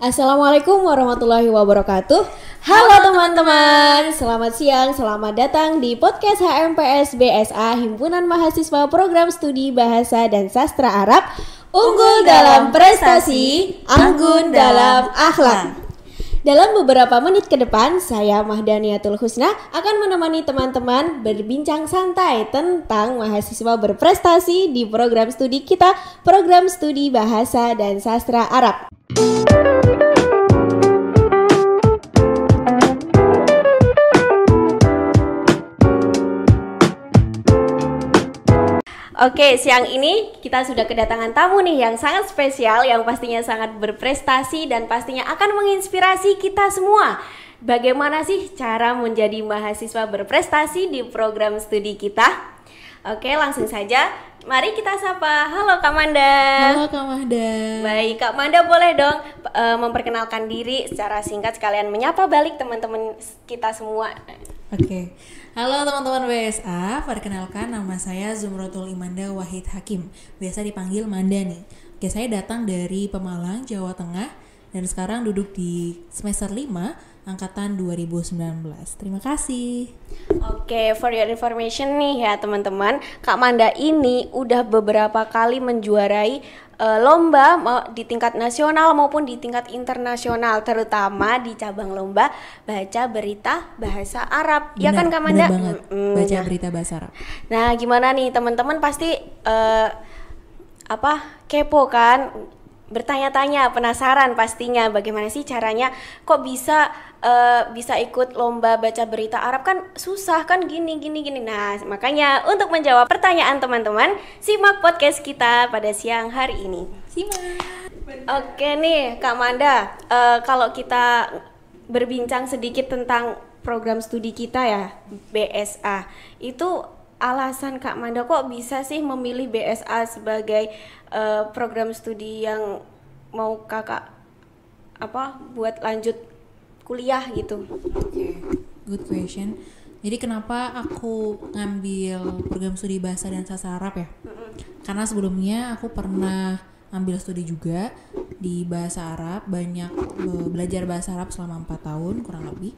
Assalamualaikum warahmatullahi wabarakatuh Halo teman-teman Selamat siang, selamat datang di podcast HMPS BSA Himpunan Mahasiswa Program Studi Bahasa dan Sastra Arab Unggul dalam prestasi, anggun dalam akhlak dalam beberapa menit ke depan, saya Mahdaniatul Husna akan menemani teman-teman berbincang santai tentang mahasiswa berprestasi di program studi kita, program studi Bahasa dan Sastra Arab. Oke, siang ini kita sudah kedatangan tamu nih yang sangat spesial, yang pastinya sangat berprestasi dan pastinya akan menginspirasi kita semua. Bagaimana sih cara menjadi mahasiswa berprestasi di program studi kita? Oke, langsung saja. Mari kita sapa. Halo Kak Manda. Halo Kak Manda. Baik, Kak Manda boleh dong uh, memperkenalkan diri secara singkat sekalian menyapa balik teman-teman kita semua. Oke. Halo teman-teman WSA, perkenalkan nama saya Zumrotul Imanda Wahid Hakim, biasa dipanggil Manda nih. Oke, saya datang dari Pemalang, Jawa Tengah, dan sekarang duduk di semester 5, angkatan 2019. Terima kasih. Oke, for your information nih ya teman-teman, Kak Manda ini udah beberapa kali menjuarai uh, lomba di tingkat nasional maupun di tingkat internasional terutama di cabang lomba baca berita bahasa Arab. Benar, ya kan Kak Manda? banget. Mm, baca ya. berita bahasa Arab. Nah gimana nih? Teman-teman pasti uh, apa kepo kan bertanya-tanya penasaran pastinya bagaimana sih caranya kok bisa uh, bisa ikut lomba baca berita Arab? Kan susah kan gini gini gini. Nah makanya untuk menjawab pertanyaan teman-teman simak podcast kita pada siang hari ini. Simak. Oke nih Kak Manda uh, kalau kita berbincang sedikit tentang program studi kita ya BSA itu alasan Kak Manda kok bisa sih memilih BSA sebagai uh, program studi yang mau kakak apa buat lanjut kuliah gitu? Oke, okay. good question. Jadi kenapa aku ngambil program studi bahasa dan sastra Arab ya? Karena sebelumnya aku pernah ambil studi juga di bahasa Arab, banyak belajar bahasa Arab selama 4 tahun kurang lebih.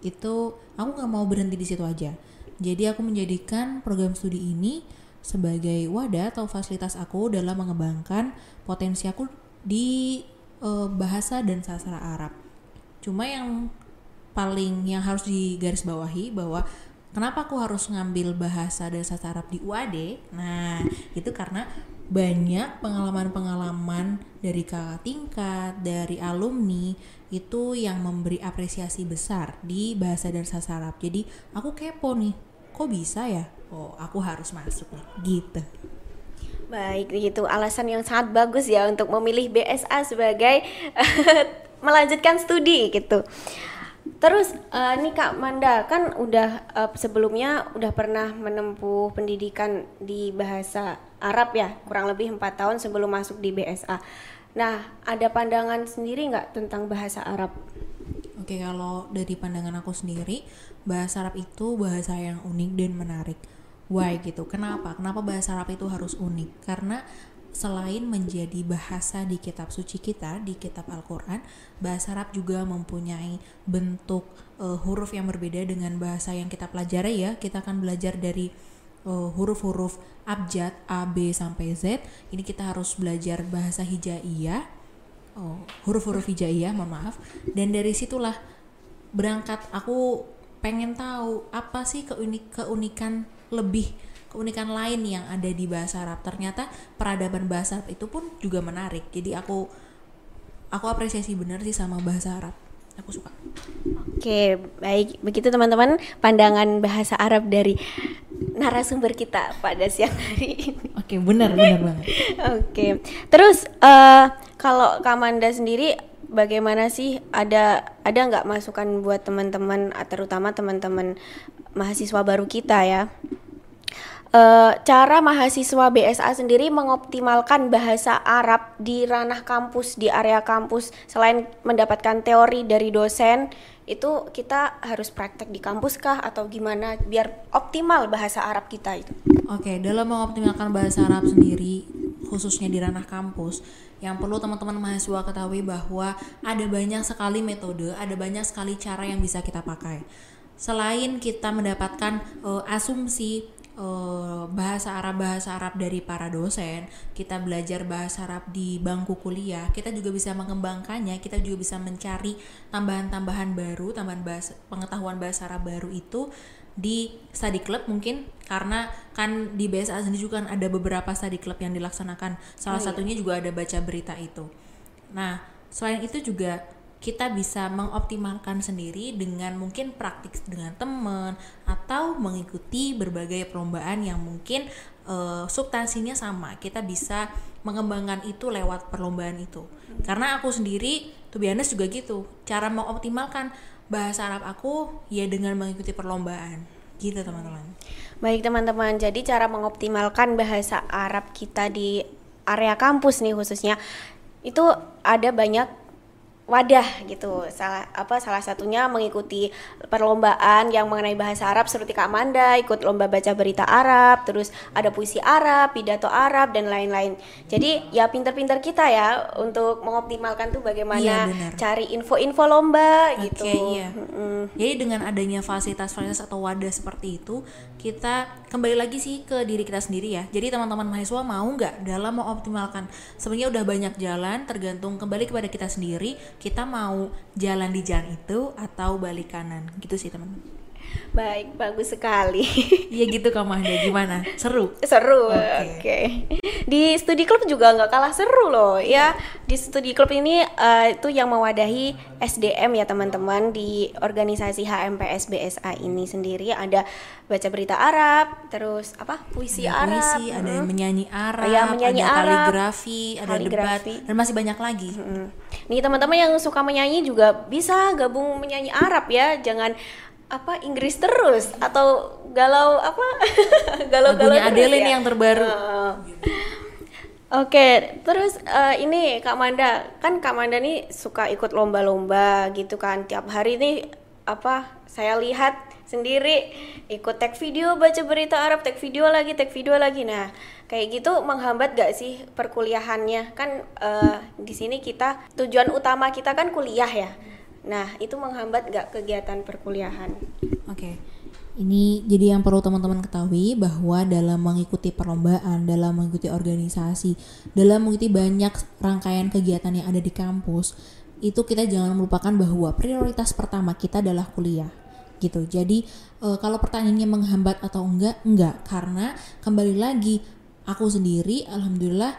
Itu aku nggak mau berhenti di situ aja. Jadi aku menjadikan program studi ini sebagai wadah atau fasilitas aku dalam mengembangkan potensi aku di uh, bahasa dan sastra Arab. Cuma yang paling yang harus digarisbawahi bahwa kenapa aku harus ngambil bahasa dan sastra Arab di UAD? Nah, itu karena banyak pengalaman-pengalaman dari kakak tingkat, dari alumni itu yang memberi apresiasi besar di bahasa dan sastra Arab. Jadi aku kepo nih, kok bisa ya? oh aku harus masuk nih gitu Baik, itu alasan yang sangat bagus ya untuk memilih BSA sebagai melanjutkan studi gitu. Terus uh, nih Kak Manda kan udah uh, sebelumnya udah pernah menempuh pendidikan di bahasa Arab ya kurang lebih empat tahun sebelum masuk di BSA. Nah ada pandangan sendiri nggak tentang bahasa Arab? Oke kalau dari pandangan aku sendiri bahasa Arab itu bahasa yang unik dan menarik why gitu? Kenapa? Kenapa bahasa Arab itu harus unik? Karena selain menjadi bahasa di kitab suci kita di kitab Al-Qur'an bahasa Arab juga mempunyai bentuk uh, huruf yang berbeda dengan bahasa yang kita pelajari ya. Kita akan belajar dari uh, huruf-huruf abjad A B sampai Z. Ini kita harus belajar bahasa hijaiyah. Oh, huruf-huruf hijaiyah mohon maaf. Dan dari situlah berangkat aku pengen tahu apa sih keunik keunikan lebih keunikan lain yang ada di bahasa Arab. Ternyata peradaban bahasa Arab itu pun juga menarik. Jadi aku aku apresiasi benar sih sama bahasa Arab. Aku suka. Oke, baik. Begitu teman-teman pandangan bahasa Arab dari narasumber kita pada siang hari ini. Oke, benar benar banget. Oke. Terus uh, kalau Kamanda sendiri bagaimana sih ada ada nggak masukan buat teman-teman terutama teman-teman mahasiswa baru kita ya uh, cara mahasiswa BSA sendiri mengoptimalkan bahasa Arab di ranah kampus di area kampus selain mendapatkan teori dari dosen itu kita harus praktek di kampus kah atau gimana biar optimal bahasa Arab kita itu? Oke, dalam mengoptimalkan bahasa Arab sendiri khususnya di ranah kampus yang perlu teman-teman mahasiswa ketahui bahwa ada banyak sekali metode, ada banyak sekali cara yang bisa kita pakai. Selain kita mendapatkan uh, asumsi uh, bahasa Arab bahasa Arab dari para dosen, kita belajar bahasa Arab di bangku kuliah, kita juga bisa mengembangkannya, kita juga bisa mencari tambahan-tambahan baru, tambahan bahasa pengetahuan bahasa Arab baru itu di study club mungkin karena kan di BSA sendiri juga kan ada beberapa study club yang dilaksanakan. Salah oh, iya. satunya juga ada baca berita itu. Nah, selain itu juga kita bisa mengoptimalkan sendiri dengan mungkin praktik dengan teman atau mengikuti berbagai perlombaan yang mungkin uh, substansinya sama. Kita bisa mengembangkan itu lewat perlombaan itu. Karena aku sendiri tuh biasa juga gitu. Cara mengoptimalkan bahasa Arab aku ya dengan mengikuti perlombaan. Gitu teman-teman. Baik teman-teman. Jadi cara mengoptimalkan bahasa Arab kita di area kampus nih khususnya itu ada banyak wadah gitu. Salah apa salah satunya mengikuti perlombaan yang mengenai bahasa Arab seperti Kak Amanda ikut lomba baca berita Arab terus ada puisi Arab pidato Arab dan lain-lain. Jadi ya pinter-pinter kita ya untuk mengoptimalkan tuh bagaimana iya, cari info-info lomba okay, gitu. iya. mm. jadi dengan adanya fasilitas-fasilitas atau wadah seperti itu kita kembali lagi sih ke diri kita sendiri ya. Jadi teman-teman mahasiswa mau nggak dalam mengoptimalkan? Sebenarnya udah banyak jalan tergantung kembali kepada kita sendiri kita mau jalan di jalan itu atau balik kanan. Gitu sih teman-teman Baik, bagus sekali. Iya gitu Kak Mahda, gimana? Seru? Seru, oke. Okay. Okay. Di studi klub juga nggak kalah seru loh ya. Di studi klub ini uh, itu yang mewadahi SDM ya teman-teman di organisasi HMPS BSA ini sendiri ada baca berita Arab, terus apa puisi ada Arab, puisi, ada yang menyanyi Arab, ya, menyanyi ada Arab, kaligrafi, ada kaligrafi. debat dan masih banyak lagi. Hmm. Nih teman-teman yang suka menyanyi juga bisa gabung menyanyi Arab ya, jangan apa Inggris terus atau galau apa galau galau Adeline ya? yang terbaru uh, Oke, okay, terus uh, ini Kak Manda, kan Kak Manda nih suka ikut lomba-lomba gitu kan. Tiap hari nih apa saya lihat sendiri ikut tag video baca berita Arab, tag video lagi, tag video lagi. Nah, kayak gitu menghambat gak sih perkuliahannya? Kan uh, di sini kita tujuan utama kita kan kuliah ya. Nah, itu menghambat gak kegiatan perkuliahan? Oke. Okay. Ini jadi yang perlu teman-teman ketahui bahwa dalam mengikuti perlombaan, dalam mengikuti organisasi, dalam mengikuti banyak rangkaian kegiatan yang ada di kampus, itu kita jangan melupakan bahwa prioritas pertama kita adalah kuliah gitu. Jadi e, kalau pertanyaannya menghambat atau enggak, enggak karena kembali lagi aku sendiri alhamdulillah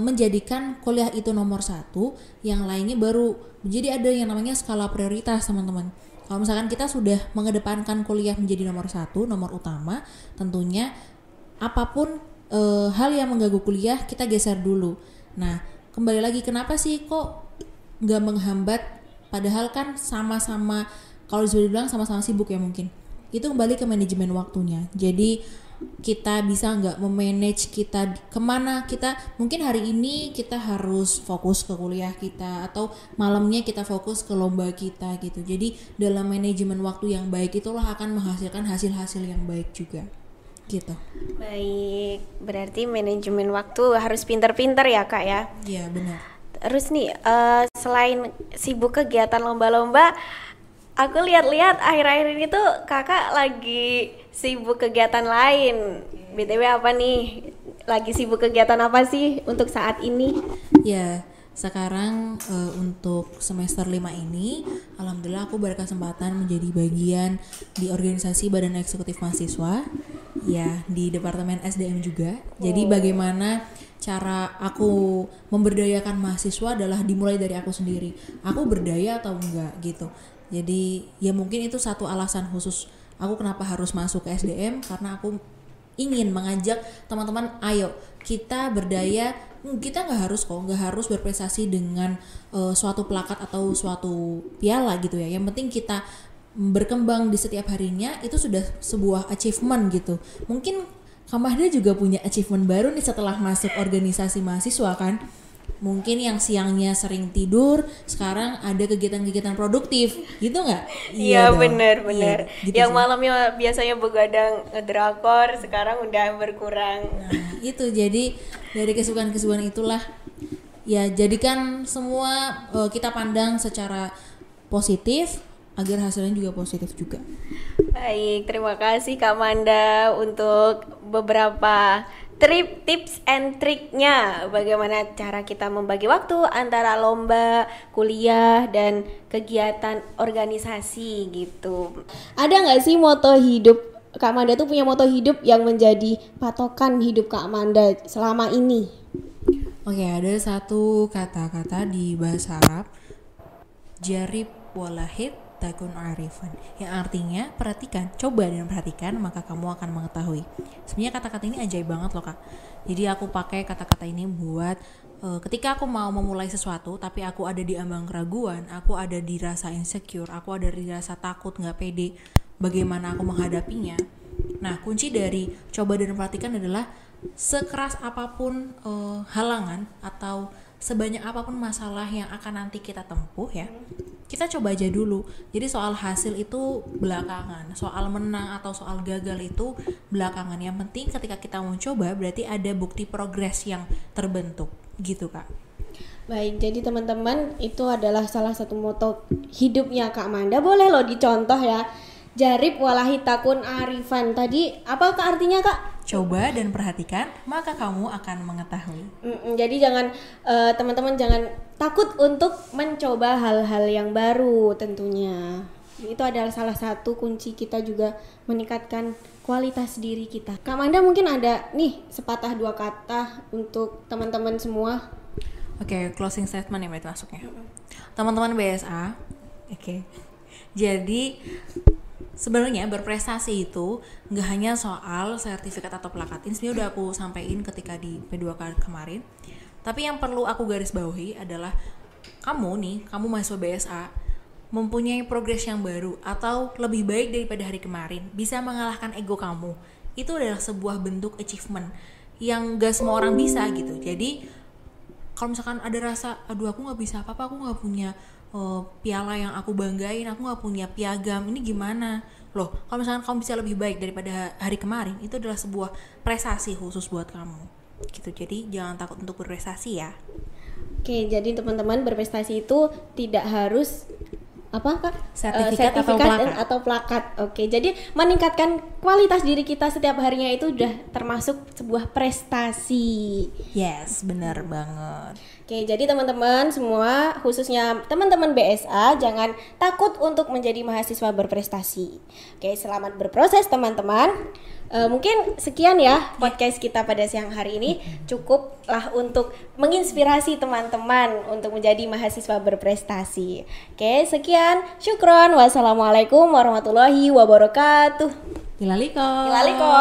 menjadikan kuliah itu nomor satu, yang lainnya baru. Jadi ada yang namanya skala prioritas teman-teman. Kalau misalkan kita sudah mengedepankan kuliah menjadi nomor satu, nomor utama, tentunya apa pun e, hal yang mengganggu kuliah kita geser dulu. Nah, kembali lagi kenapa sih kok nggak menghambat? Padahal kan sama-sama kalau bisa dibilang sama-sama sibuk ya mungkin. Itu kembali ke manajemen waktunya. Jadi kita bisa nggak memanage kita ke mana kita mungkin hari ini kita harus fokus ke kuliah kita atau malamnya kita fokus ke lomba kita gitu. Jadi dalam manajemen waktu yang baik itulah akan menghasilkan hasil-hasil yang baik juga. Gitu. Baik. Berarti manajemen waktu harus pinter-pinter ya kak ya? Iya benar. Terus nih uh, selain sibuk kegiatan lomba-lomba aku lihat-lihat akhir-akhir ini tuh kakak lagi sibuk kegiatan lain. BTW apa nih? Lagi sibuk kegiatan apa sih untuk saat ini? Ya, sekarang uh, untuk semester 5 ini alhamdulillah aku berkesempatan menjadi bagian di organisasi Badan Eksekutif Mahasiswa ya di Departemen SDM juga. Jadi oh. bagaimana cara aku memberdayakan mahasiswa adalah dimulai dari aku sendiri. Aku berdaya atau enggak gitu jadi ya mungkin itu satu alasan khusus. Aku kenapa harus masuk ke SDM karena aku ingin mengajak teman-teman ayo kita berdaya. Hmm, kita nggak harus kok nggak harus berprestasi dengan uh, suatu plakat atau suatu piala gitu ya. Yang penting kita berkembang di setiap harinya itu sudah sebuah achievement gitu. Mungkin Kamahda juga punya achievement baru nih setelah masuk organisasi mahasiswa kan mungkin yang siangnya sering tidur sekarang ada kegiatan-kegiatan produktif gitu nggak Iya dong. bener bener. Iya, gitu yang sih. malamnya biasanya begadang ngedrakor sekarang udah berkurang. Nah, itu jadi dari kesibukan-kesibukan itulah ya jadikan semua eh, kita pandang secara positif agar hasilnya juga positif juga. Baik, terima kasih Kak Manda untuk beberapa trip tips and triknya bagaimana cara kita membagi waktu antara lomba, kuliah dan kegiatan organisasi gitu. Ada nggak sih moto hidup Kak Manda tuh punya moto hidup yang menjadi patokan hidup Kak Manda selama ini? Oke, ada satu kata-kata di bahasa Arab jarib walahid takun arifan yang artinya perhatikan, coba dan perhatikan maka kamu akan mengetahui. Sebenarnya kata-kata ini ajaib banget loh kak. Jadi aku pakai kata-kata ini buat eh, ketika aku mau memulai sesuatu tapi aku ada di ambang keraguan, aku ada di rasa insecure, aku ada di rasa takut nggak pede, bagaimana aku menghadapinya. Nah kunci dari coba dan perhatikan adalah sekeras apa pun eh, halangan atau sebanyak apa pun masalah yang akan nanti kita tempuh ya kita coba aja dulu jadi soal hasil itu belakangan soal menang atau soal gagal itu belakangan yang penting ketika kita mau coba berarti ada bukti progres yang terbentuk gitu kak Baik, jadi teman-teman itu adalah salah satu moto hidupnya Kak Manda. Boleh loh dicontoh ya. Jarib walahi takun arifan. Tadi apa artinya Kak? Coba dan perhatikan maka kamu akan mengetahui Mm-mm, jadi jangan eh, teman-teman jangan takut untuk mencoba hal-hal yang baru tentunya. Itu adalah salah satu kunci kita juga meningkatkan kualitas diri kita. Kak Manda mungkin ada nih sepatah dua kata untuk teman-teman semua. Oke, closing statement ya berarti masuknya. Teman-teman BSA, oke. Jadi sebenarnya berprestasi itu nggak hanya soal sertifikat atau plakat. Ini sebenarnya udah aku sampaikan ketika di P2K kemarin. Tapi yang perlu aku garis bawahi adalah kamu nih, kamu mahasiswa BSA mempunyai progres yang baru atau lebih baik daripada hari kemarin, bisa mengalahkan ego kamu. Itu adalah sebuah bentuk achievement yang gak semua orang bisa gitu. Jadi kalau misalkan ada rasa aduh aku nggak bisa apa-apa aku nggak punya eh, piala yang aku banggain aku nggak punya piagam ini gimana? Loh kalau misalkan kamu bisa lebih baik daripada hari kemarin itu adalah sebuah prestasi khusus buat kamu. Gitu jadi jangan takut untuk berprestasi ya. Oke, jadi teman-teman berprestasi itu tidak harus apa kak? Sertifikat Eh, atau dan- plakat. atau plakat. Oke, jadi meningkatkan kualitas diri kita setiap harinya itu udah termasuk sebuah prestasi. yes benar banget Oke, jadi teman-teman semua, khususnya teman-teman BSA, jangan takut untuk menjadi mahasiswa berprestasi. Oke, selamat berproses teman-teman. Eh, mungkin sekian ya podcast kita pada siang hari ini. Cukuplah untuk menginspirasi teman-teman untuk menjadi mahasiswa berprestasi. Oke, sekian. Syukron. Wassalamualaikum warahmatullahi wabarakatuh. Ilaliko Ilaliko.